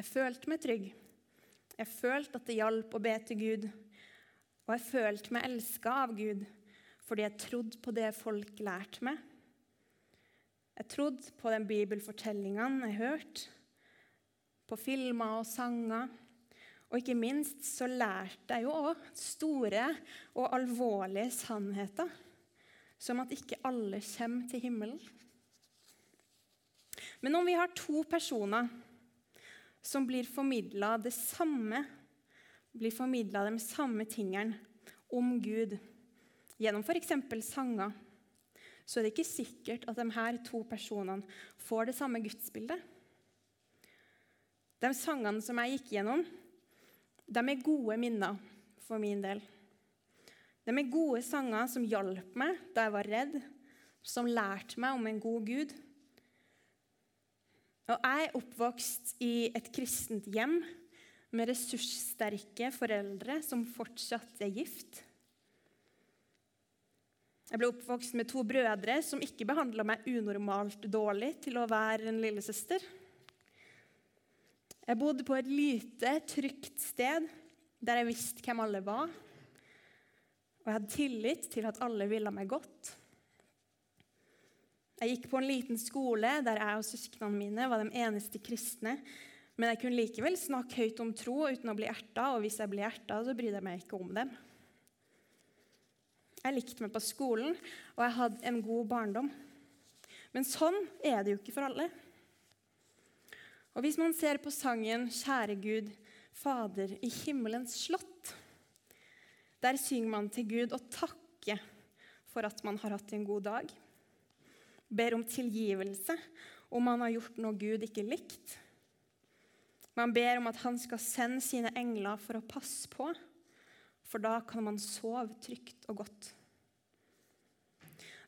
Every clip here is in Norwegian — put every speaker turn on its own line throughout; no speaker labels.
Jeg følte meg trygg. Jeg følte at det hjalp å be til Gud. Og jeg følte meg elska av Gud fordi jeg trodde på det folk lærte meg. Jeg trodde på den bibelfortellingene jeg hørte, på filmer og sanger. Og ikke minst så lærte jeg jo òg store og alvorlige sannheter, som at ikke alle kommer til himmelen. Men om vi har to personer som blir formidla det samme, blir formidla de samme tingene om Gud gjennom f.eks. sanger, så er det ikke sikkert at de her to personene får det samme gudsbildet. De sangene som jeg gikk gjennom, de er gode minner for min del. De er gode sanger som hjalp meg da jeg var redd, som lærte meg om en god Gud. Og jeg er oppvokst i et kristent hjem med ressurssterke foreldre som fortsatt er gift. Jeg ble oppvokst med to brødre som ikke behandla meg unormalt dårlig til å være en lillesøster. Jeg bodde på et lite, trygt sted der jeg visste hvem alle var. Og jeg hadde tillit til at alle ville meg godt. Jeg gikk på en liten skole der jeg og søsknene mine var de eneste kristne. Men jeg kunne likevel snakke høyt om tro uten å bli erta, og hvis jeg ble erta, så brydde jeg meg ikke om dem. Jeg likte meg på skolen, og jeg hadde en god barndom. Men sånn er det jo ikke for alle. Og hvis man ser på sangen 'Kjære Gud, Fader i himmelens slott', der synger man til Gud og takker for at man har hatt en god dag ber om tilgivelse om han har gjort noe Gud ikke likte. Man ber om at han skal sende sine engler for å passe på, for da kan man sove trygt og godt.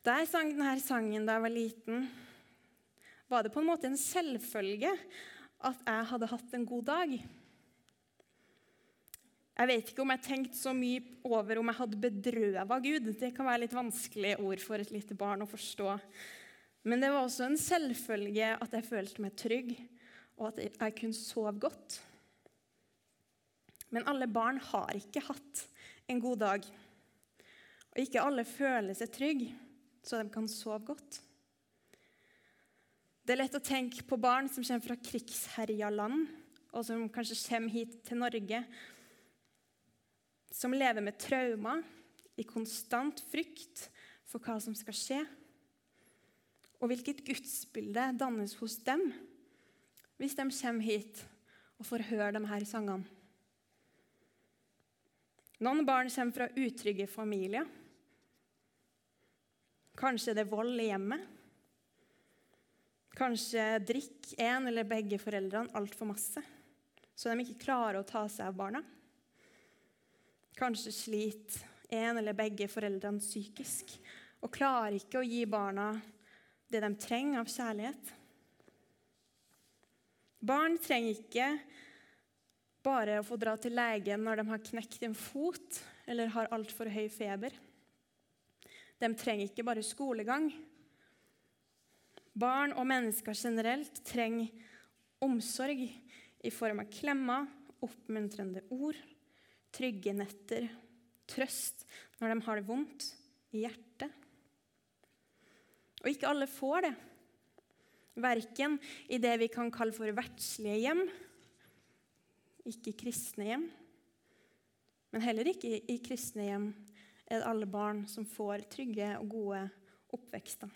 Da jeg sang denne sangen da jeg var liten, var det på en måte en selvfølge at jeg hadde hatt en god dag. Jeg vet ikke om jeg tenkte så mye over om jeg hadde bedrøva Gud. Det kan være litt vanskelige ord for et lite barn å forstå. Men det var også en selvfølge at jeg følte meg trygg, og at jeg kunne sove godt. Men alle barn har ikke hatt en god dag. Og ikke alle føler seg trygge, så de kan sove godt. Det er lett å tenke på barn som kommer fra krigsherja land, og som kanskje kommer hit til Norge, som lever med traumer, i konstant frykt for hva som skal skje. Og hvilket gudsbilde dannes hos dem hvis de kommer hit og får høre her sangene? Noen barn kommer fra utrygge familier. Kanskje det er vold i hjemmet. Kanskje drikker en eller begge foreldrene altfor masse, så de ikke klarer å ta seg av barna. Kanskje sliter en eller begge foreldrene psykisk og klarer ikke å gi barna det de trenger av kjærlighet. Barn trenger ikke bare å få dra til legen når de har knekt en fot eller har altfor høy feber. De trenger ikke bare skolegang. Barn og mennesker generelt trenger omsorg i form av klemmer, oppmuntrende ord, trygge netter, trøst når de har det vondt i hjertet. Og ikke alle får det. Verken i det vi kan kalle for verdslige hjem, ikke kristne hjem, men heller ikke i kristne hjem er det alle barn som får trygge og gode oppvekster.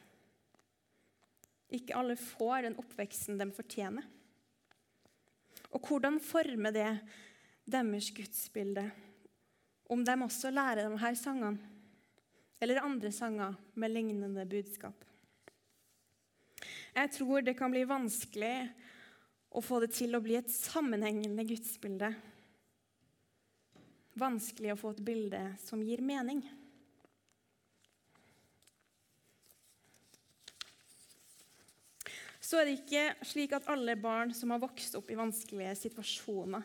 Ikke alle får den oppveksten de fortjener. Og hvordan former det deres gudsbilde om de også lærer de her sangene eller andre sanger med lignende budskap? Jeg tror det kan bli vanskelig å få det til å bli et sammenhengende gudsbilde. Vanskelig å få et bilde som gir mening. Så er det ikke slik at alle barn som har vokst opp i vanskelige situasjoner,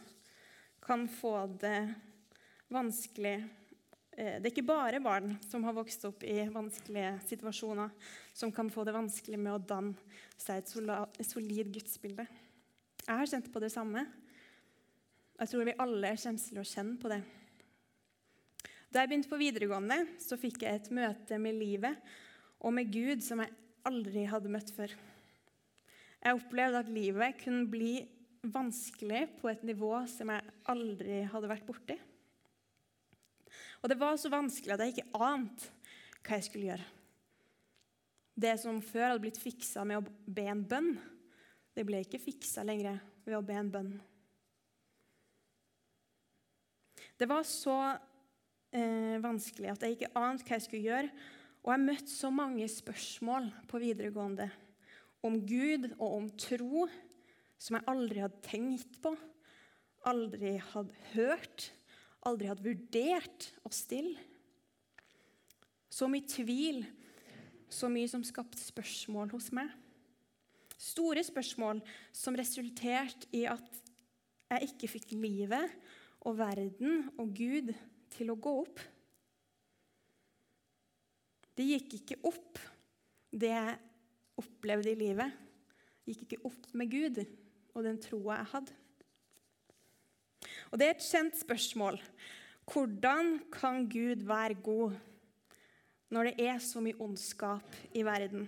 kan få det vanskelig det er ikke bare barn som har vokst opp i vanskelige situasjoner, som kan få det vanskelig med å danne seg et solid gudsbilde. Jeg har kjent på det samme. Jeg tror vi alle kommer til å kjenne på det. Da jeg begynte på videregående, så fikk jeg et møte med livet og med Gud som jeg aldri hadde møtt før. Jeg opplevde at livet kunne bli vanskelig på et nivå som jeg aldri hadde vært borti. Og det var så vanskelig at jeg ikke ante hva jeg skulle gjøre. Det som før hadde blitt fiksa med å be en bønn, det ble ikke fiksa lenger ved å be en bønn. Det var så eh, vanskelig at jeg ikke ante hva jeg skulle gjøre. Og jeg møtte så mange spørsmål på videregående om Gud og om tro som jeg aldri hadde tenkt på, aldri hadde hørt, aldri hadde vurdert oss til. Så mye tvil, så mye som skapte spørsmål hos meg. Store spørsmål som resulterte i at jeg ikke fikk livet og verden og Gud til å gå opp. Det gikk ikke opp, det jeg opplevde i livet. Det gikk ikke opp med Gud og den troa jeg hadde. Og Det er et kjent spørsmål. Hvordan kan Gud være god når det er så mye ondskap i verden?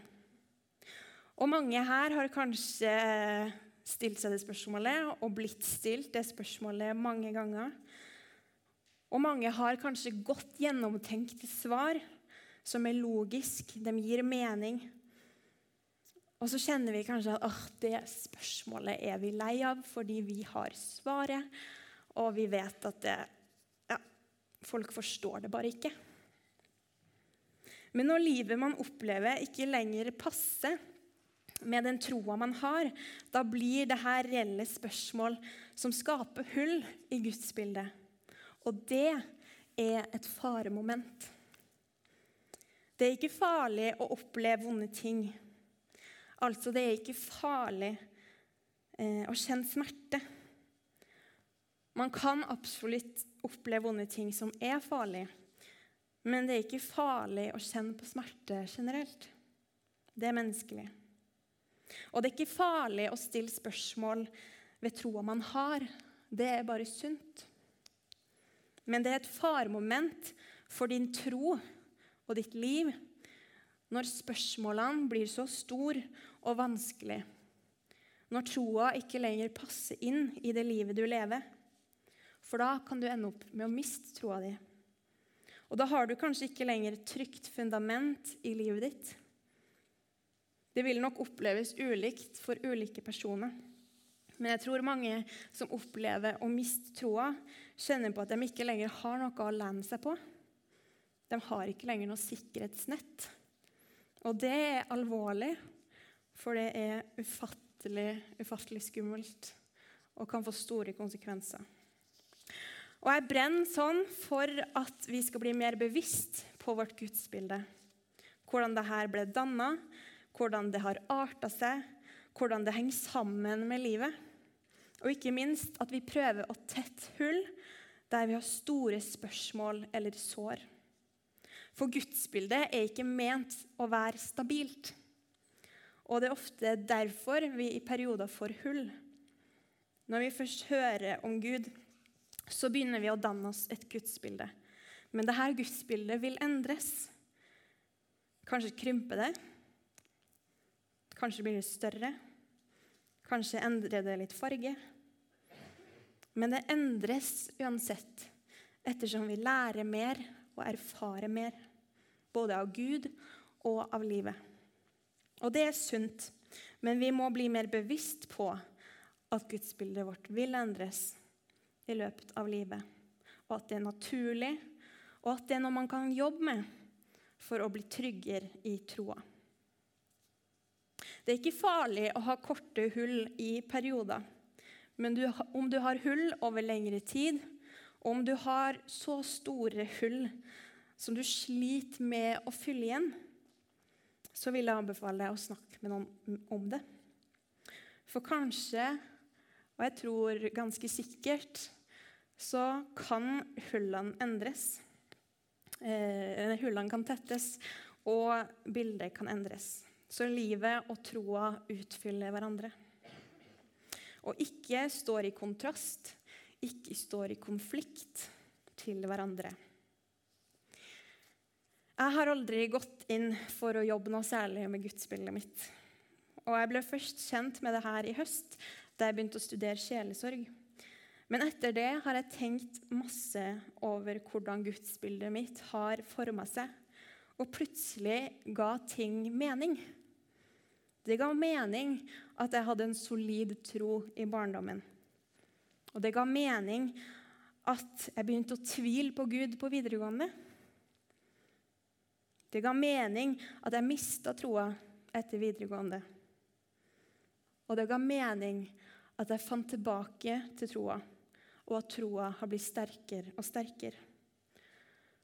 Og mange her har kanskje stilt seg det spørsmålet og blitt stilt det spørsmålet mange ganger. Og mange har kanskje godt gjennomtenkte svar som er logisk, de gir mening. Og så kjenner vi kanskje at det spørsmålet er vi lei av fordi vi har svaret, og vi vet at det, ja, folk forstår det bare ikke. Men når livet man opplever, ikke lenger passer med den troa man har, da blir det her reelle spørsmål som skaper hull i gudsbildet. Og det er et faremoment. Det er ikke farlig å oppleve vonde ting. Altså, det er ikke farlig eh, å kjenne smerte. Man kan absolutt oppleve vonde ting som er farlige, men det er ikke farlig å kjenne på smerte generelt. Det er menneskelig. Og det er ikke farlig å stille spørsmål ved troa man har. Det er bare sunt. Men det er et faremoment for din tro og ditt liv når spørsmålene blir så store og vanskelige. Når troa ikke lenger passer inn i det livet du lever. For da kan du ende opp med å miste troa di. Og da har du kanskje ikke lenger et trygt fundament i livet ditt. Det vil nok oppleves ulikt for ulike personer. Men jeg tror mange som opplever å miste troa, kjenner på at de ikke lenger har noe å lene seg på. De har ikke lenger noe sikkerhetsnett. Og det er alvorlig, for det er ufattelig, ufattelig skummelt og kan få store konsekvenser. Og jeg brenner sånn for at vi skal bli mer bevisst på vårt gudsbilde. Hvordan dette ble danna, hvordan det har arta seg, hvordan det henger sammen med livet. Og ikke minst at vi prøver å tette hull der vi har store spørsmål eller sår. For gudsbildet er ikke ment å være stabilt. Og det er ofte derfor vi i perioder får hull. Når vi først hører om Gud, så begynner vi å danne oss et gudsbilde. Men dette gudsbildet vil endres. Kanskje krymper det, Kanskje blir det større. Kanskje endrer det litt farge. Men det endres uansett ettersom vi lærer mer og erfarer mer. Både av Gud og av livet. Og det er sunt, men vi må bli mer bevisst på at gudsbildet vårt vil endres i løpet av livet. Og at det er naturlig, og at det er noe man kan jobbe med for å bli tryggere i troa. Det er ikke farlig å ha korte hull i perioder. Men du, om du har hull over lengre tid, og om du har så store hull som du sliter med å fylle igjen, så vil jeg anbefale deg å snakke med noen om det. For kanskje, og jeg tror ganske sikkert, så kan hullene endres. Eh, hullene kan tettes, og bildet kan endres. Så livet og troa utfyller hverandre. og ikke står i kontrast, ikke står i konflikt til hverandre. Jeg har aldri gått inn for å jobbe noe særlig med gudsbildet mitt. Og jeg ble først kjent med det her i høst, da jeg begynte å studere sjelesorg. Men etter det har jeg tenkt masse over hvordan gudsbildet mitt har forma seg. Og plutselig ga ting mening. Det ga mening at jeg hadde en solid tro i barndommen. Og det ga mening at jeg begynte å tvile på Gud på videregående. Det ga mening at jeg mista troa etter videregående. Og det ga mening at jeg fant tilbake til troa, og at troa har blitt sterkere og sterkere.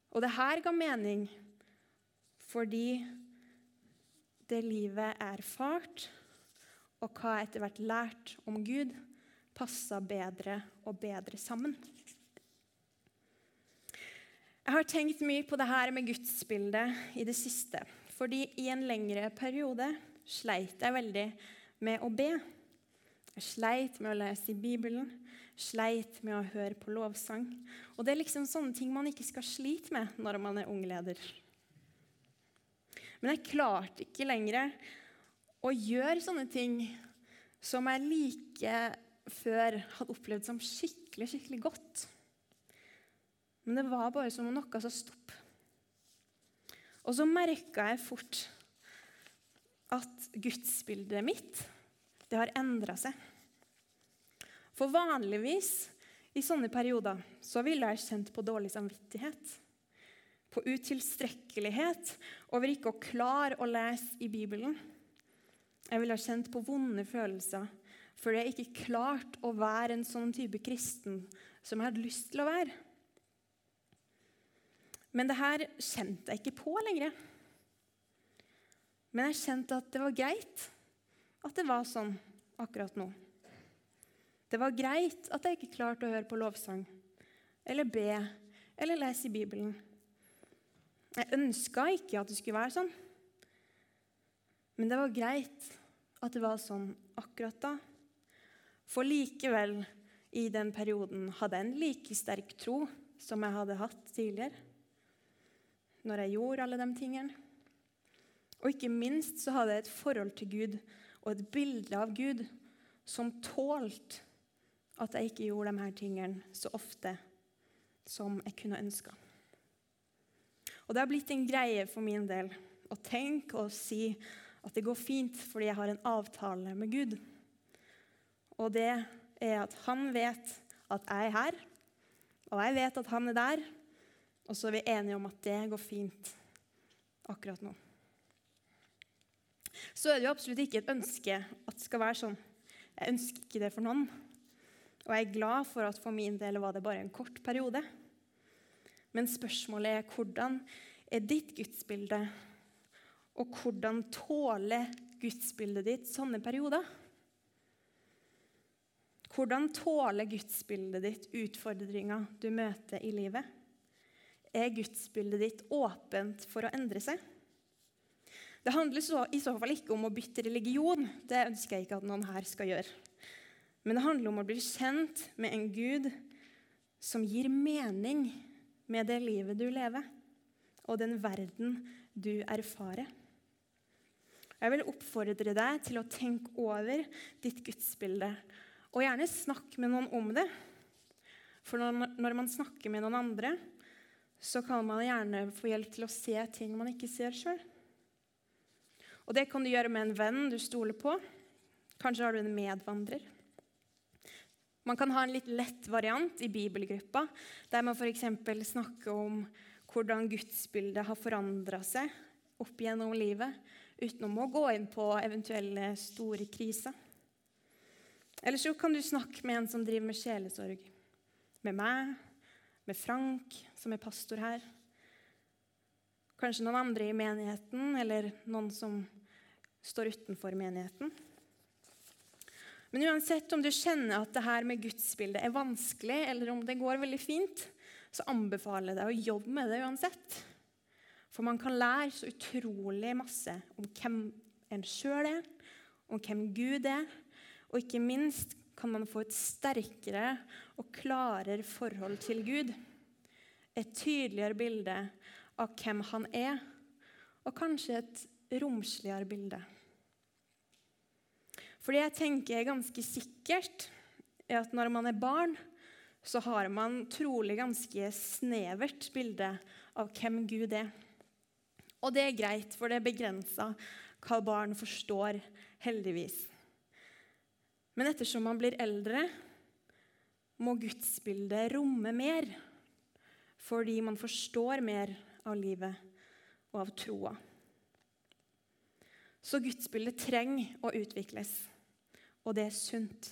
Og det her ga mening fordi det livet jeg erfart, og hva jeg etter hvert lærte om Gud, passa bedre og bedre sammen. Jeg har tenkt mye på det her med gudsbildet i det siste. Fordi i en lengre periode sleit jeg veldig med å be. Jeg sleit med å lese i Bibelen, sleit med å høre på lovsang. Og det er liksom sånne ting man ikke skal slite med når man er ungleder. Men jeg klarte ikke lenger å gjøre sånne ting som jeg like før hadde opplevd som skikkelig, skikkelig godt. Men det var bare som om noe sa stopp. Og så merka jeg fort at gudsbildet mitt det har endra seg. For vanligvis i sånne perioder så ville jeg kjent på dårlig samvittighet. På utilstrekkelighet over ikke å klare å lese i Bibelen. Jeg ville ha kjent på vonde følelser fordi jeg ikke klarte å være en sånn type kristen som jeg hadde lyst til å være. Men det her kjente jeg ikke på lenger. Men jeg kjente at det var greit at det var sånn akkurat nå. Det var greit at jeg ikke klarte å høre på lovsang eller be eller lese i Bibelen. Jeg ønska ikke at det skulle være sånn. Men det var greit at det var sånn akkurat da. For likevel, i den perioden, hadde jeg en like sterk tro som jeg hadde hatt tidligere når jeg gjorde alle de tingene. Og ikke minst så hadde jeg et forhold til Gud og et bilde av Gud som tålte at jeg ikke gjorde de her tingene så ofte som jeg kunne ønska. Og det har blitt en greie for min del å tenke og si at det går fint fordi jeg har en avtale med Gud. Og det er at han vet at jeg er her, og jeg vet at han er der, og så er vi enige om at det går fint akkurat nå. Så er det jo absolutt ikke et ønske at det skal være sånn. Jeg ønsker ikke det for noen. Og jeg er glad for at for min del var det bare en kort periode. Men spørsmålet er hvordan er ditt gudsbilde? Og hvordan tåler gudsbildet ditt sånne perioder? Hvordan tåler gudsbildet ditt utfordringer du møter i livet? er gudsbildet ditt åpent for å endre seg? Det handler så, i så fall ikke om å bytte religion. Det ønsker jeg ikke at noen her skal gjøre. Men det handler om å bli kjent med en Gud som gir mening med det livet du lever, og den verden du erfarer. Jeg vil oppfordre deg til å tenke over ditt gudsbilde, og gjerne snakke med noen om det. For når man snakker med noen andre, så kan man gjerne få hjelp til å se ting man ikke ser sjøl. Og det kan du gjøre med en venn du stoler på. Kanskje har du en medvandrer. Man kan ha en litt lett variant i bibelgruppa, der man f.eks. snakker om hvordan gudsbildet har forandra seg opp gjennom livet, utenom å gå inn på eventuelle store kriser. Eller så kan du snakke med en som driver med sjelesorg. Med meg, med Frank, som er pastor her. Kanskje noen andre i menigheten, eller noen som står utenfor menigheten. Men uansett om du kjenner at det her med gudsbildet er vanskelig, eller om det går veldig fint, så anbefaler jeg deg å jobbe med det uansett. For man kan lære så utrolig masse om hvem en sjøl er, om hvem Gud er, og ikke minst kan man få et sterkere og klarere forhold til Gud. Et tydeligere bilde av hvem han er, og kanskje et romsligere bilde. For det jeg tenker er ganske sikkert er at når man er barn, så har man trolig ganske snevert bilde av hvem Gud er. Og det er greit, for det er begrensa hva barn forstår, heldigvis. Men ettersom man blir eldre, må gudsbildet romme mer. Fordi man forstår mer av livet og av troa. Så gudsbildet trenger å utvikles, og det er sunt.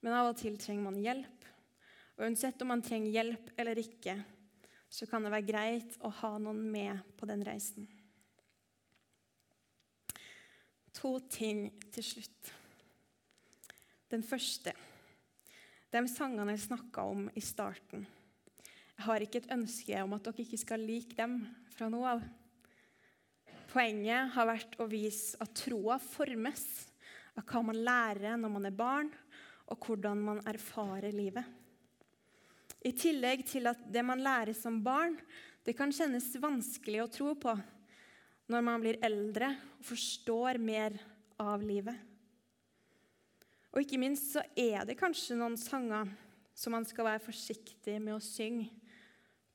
Men av og til trenger man hjelp. Og uansett om man trenger hjelp eller ikke, så kan det være greit å ha noen med på den reisen. To ting til slutt. Den første de sangene jeg snakka om i starten. Jeg har ikke et ønske om at dere ikke skal like dem fra nå av. Poenget har vært å vise at troa formes av hva man lærer når man er barn, og hvordan man erfarer livet. I tillegg til at det man lærer som barn, det kan kjennes vanskelig å tro på når man blir eldre og forstår mer av livet. Og ikke minst så er det kanskje noen sanger som man skal være forsiktig med å synge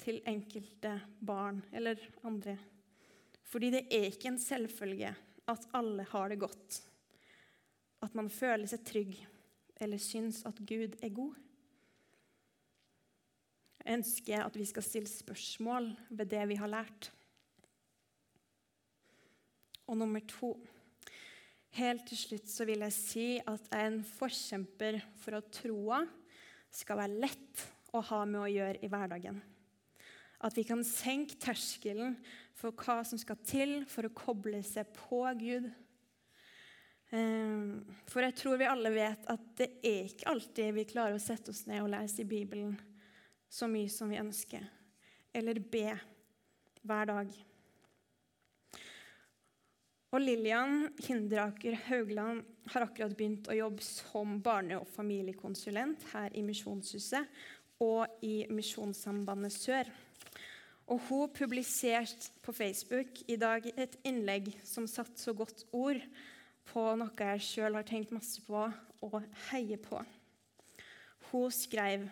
til enkelte barn eller andre. Fordi det er ikke en selvfølge at alle har det godt. At man føler seg trygg eller syns at Gud er god. Jeg ønsker at vi skal stille spørsmål ved det vi har lært. Og nummer to Helt til slutt så vil jeg si at jeg er en forkjemper for at troa skal være lett å ha med å gjøre i hverdagen. At vi kan senke terskelen for hva som skal til for å koble seg på Gud. Ehm, for jeg tror vi alle vet at det er ikke alltid vi klarer å sette oss ned og lese i Bibelen så mye som vi ønsker, eller be hver dag. Og Lillian Hinderaker Haugland har akkurat begynt å jobbe som barne- og familiekonsulent her i Misjonshuset og i Misjonssambandet Sør. Og Hun publiserte på Facebook i dag et innlegg som satte så godt ord på noe jeg sjøl har tenkt masse på og heier på. Hun skrev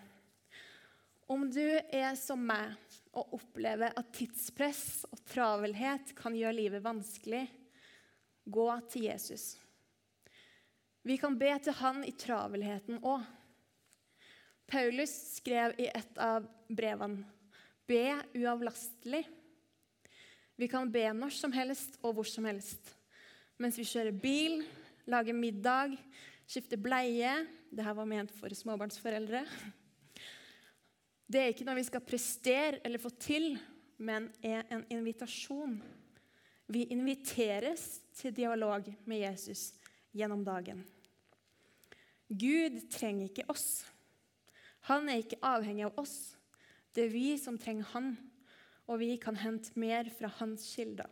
om du er som meg og opplever at tidspress og travelhet kan gjøre livet vanskelig, gå til Jesus. Vi kan be til han i travelheten òg. Paulus skrev i et av brevene be uavlastelig. Vi kan be når som helst og hvor som helst. Mens vi kjører bil, lager middag, skifter bleie Dette var ment for småbarnsforeldre. Det er ikke noe vi skal prestere eller få til, men er en invitasjon. Vi inviteres til dialog med Jesus gjennom dagen. Gud trenger ikke oss. Han er ikke avhengig av oss. Det er vi som trenger han, og vi kan hente mer fra hans kilder.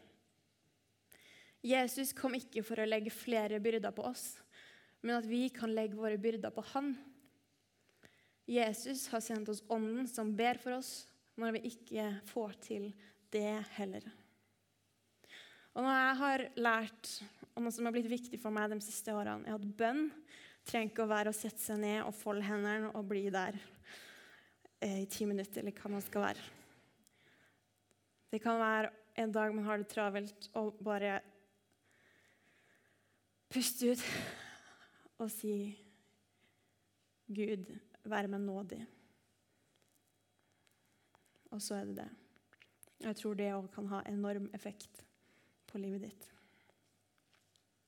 Jesus kom ikke for å legge flere byrder på oss, men at vi kan legge våre byrder på han. Jesus har sendt oss Ånden som ber for oss når vi ikke får til det heller. Og noe jeg har lært, og noe som har blitt viktig for meg de siste årene, er at bønn trenger ikke å være å sette seg ned og folde hendene og bli der i ti minutter, eller hva man skal være. Det kan være en dag man har det travelt, og bare puste ut og si Gud, vær meg nådig. Og så er det det. Jeg tror det òg kan ha enorm effekt på livet ditt.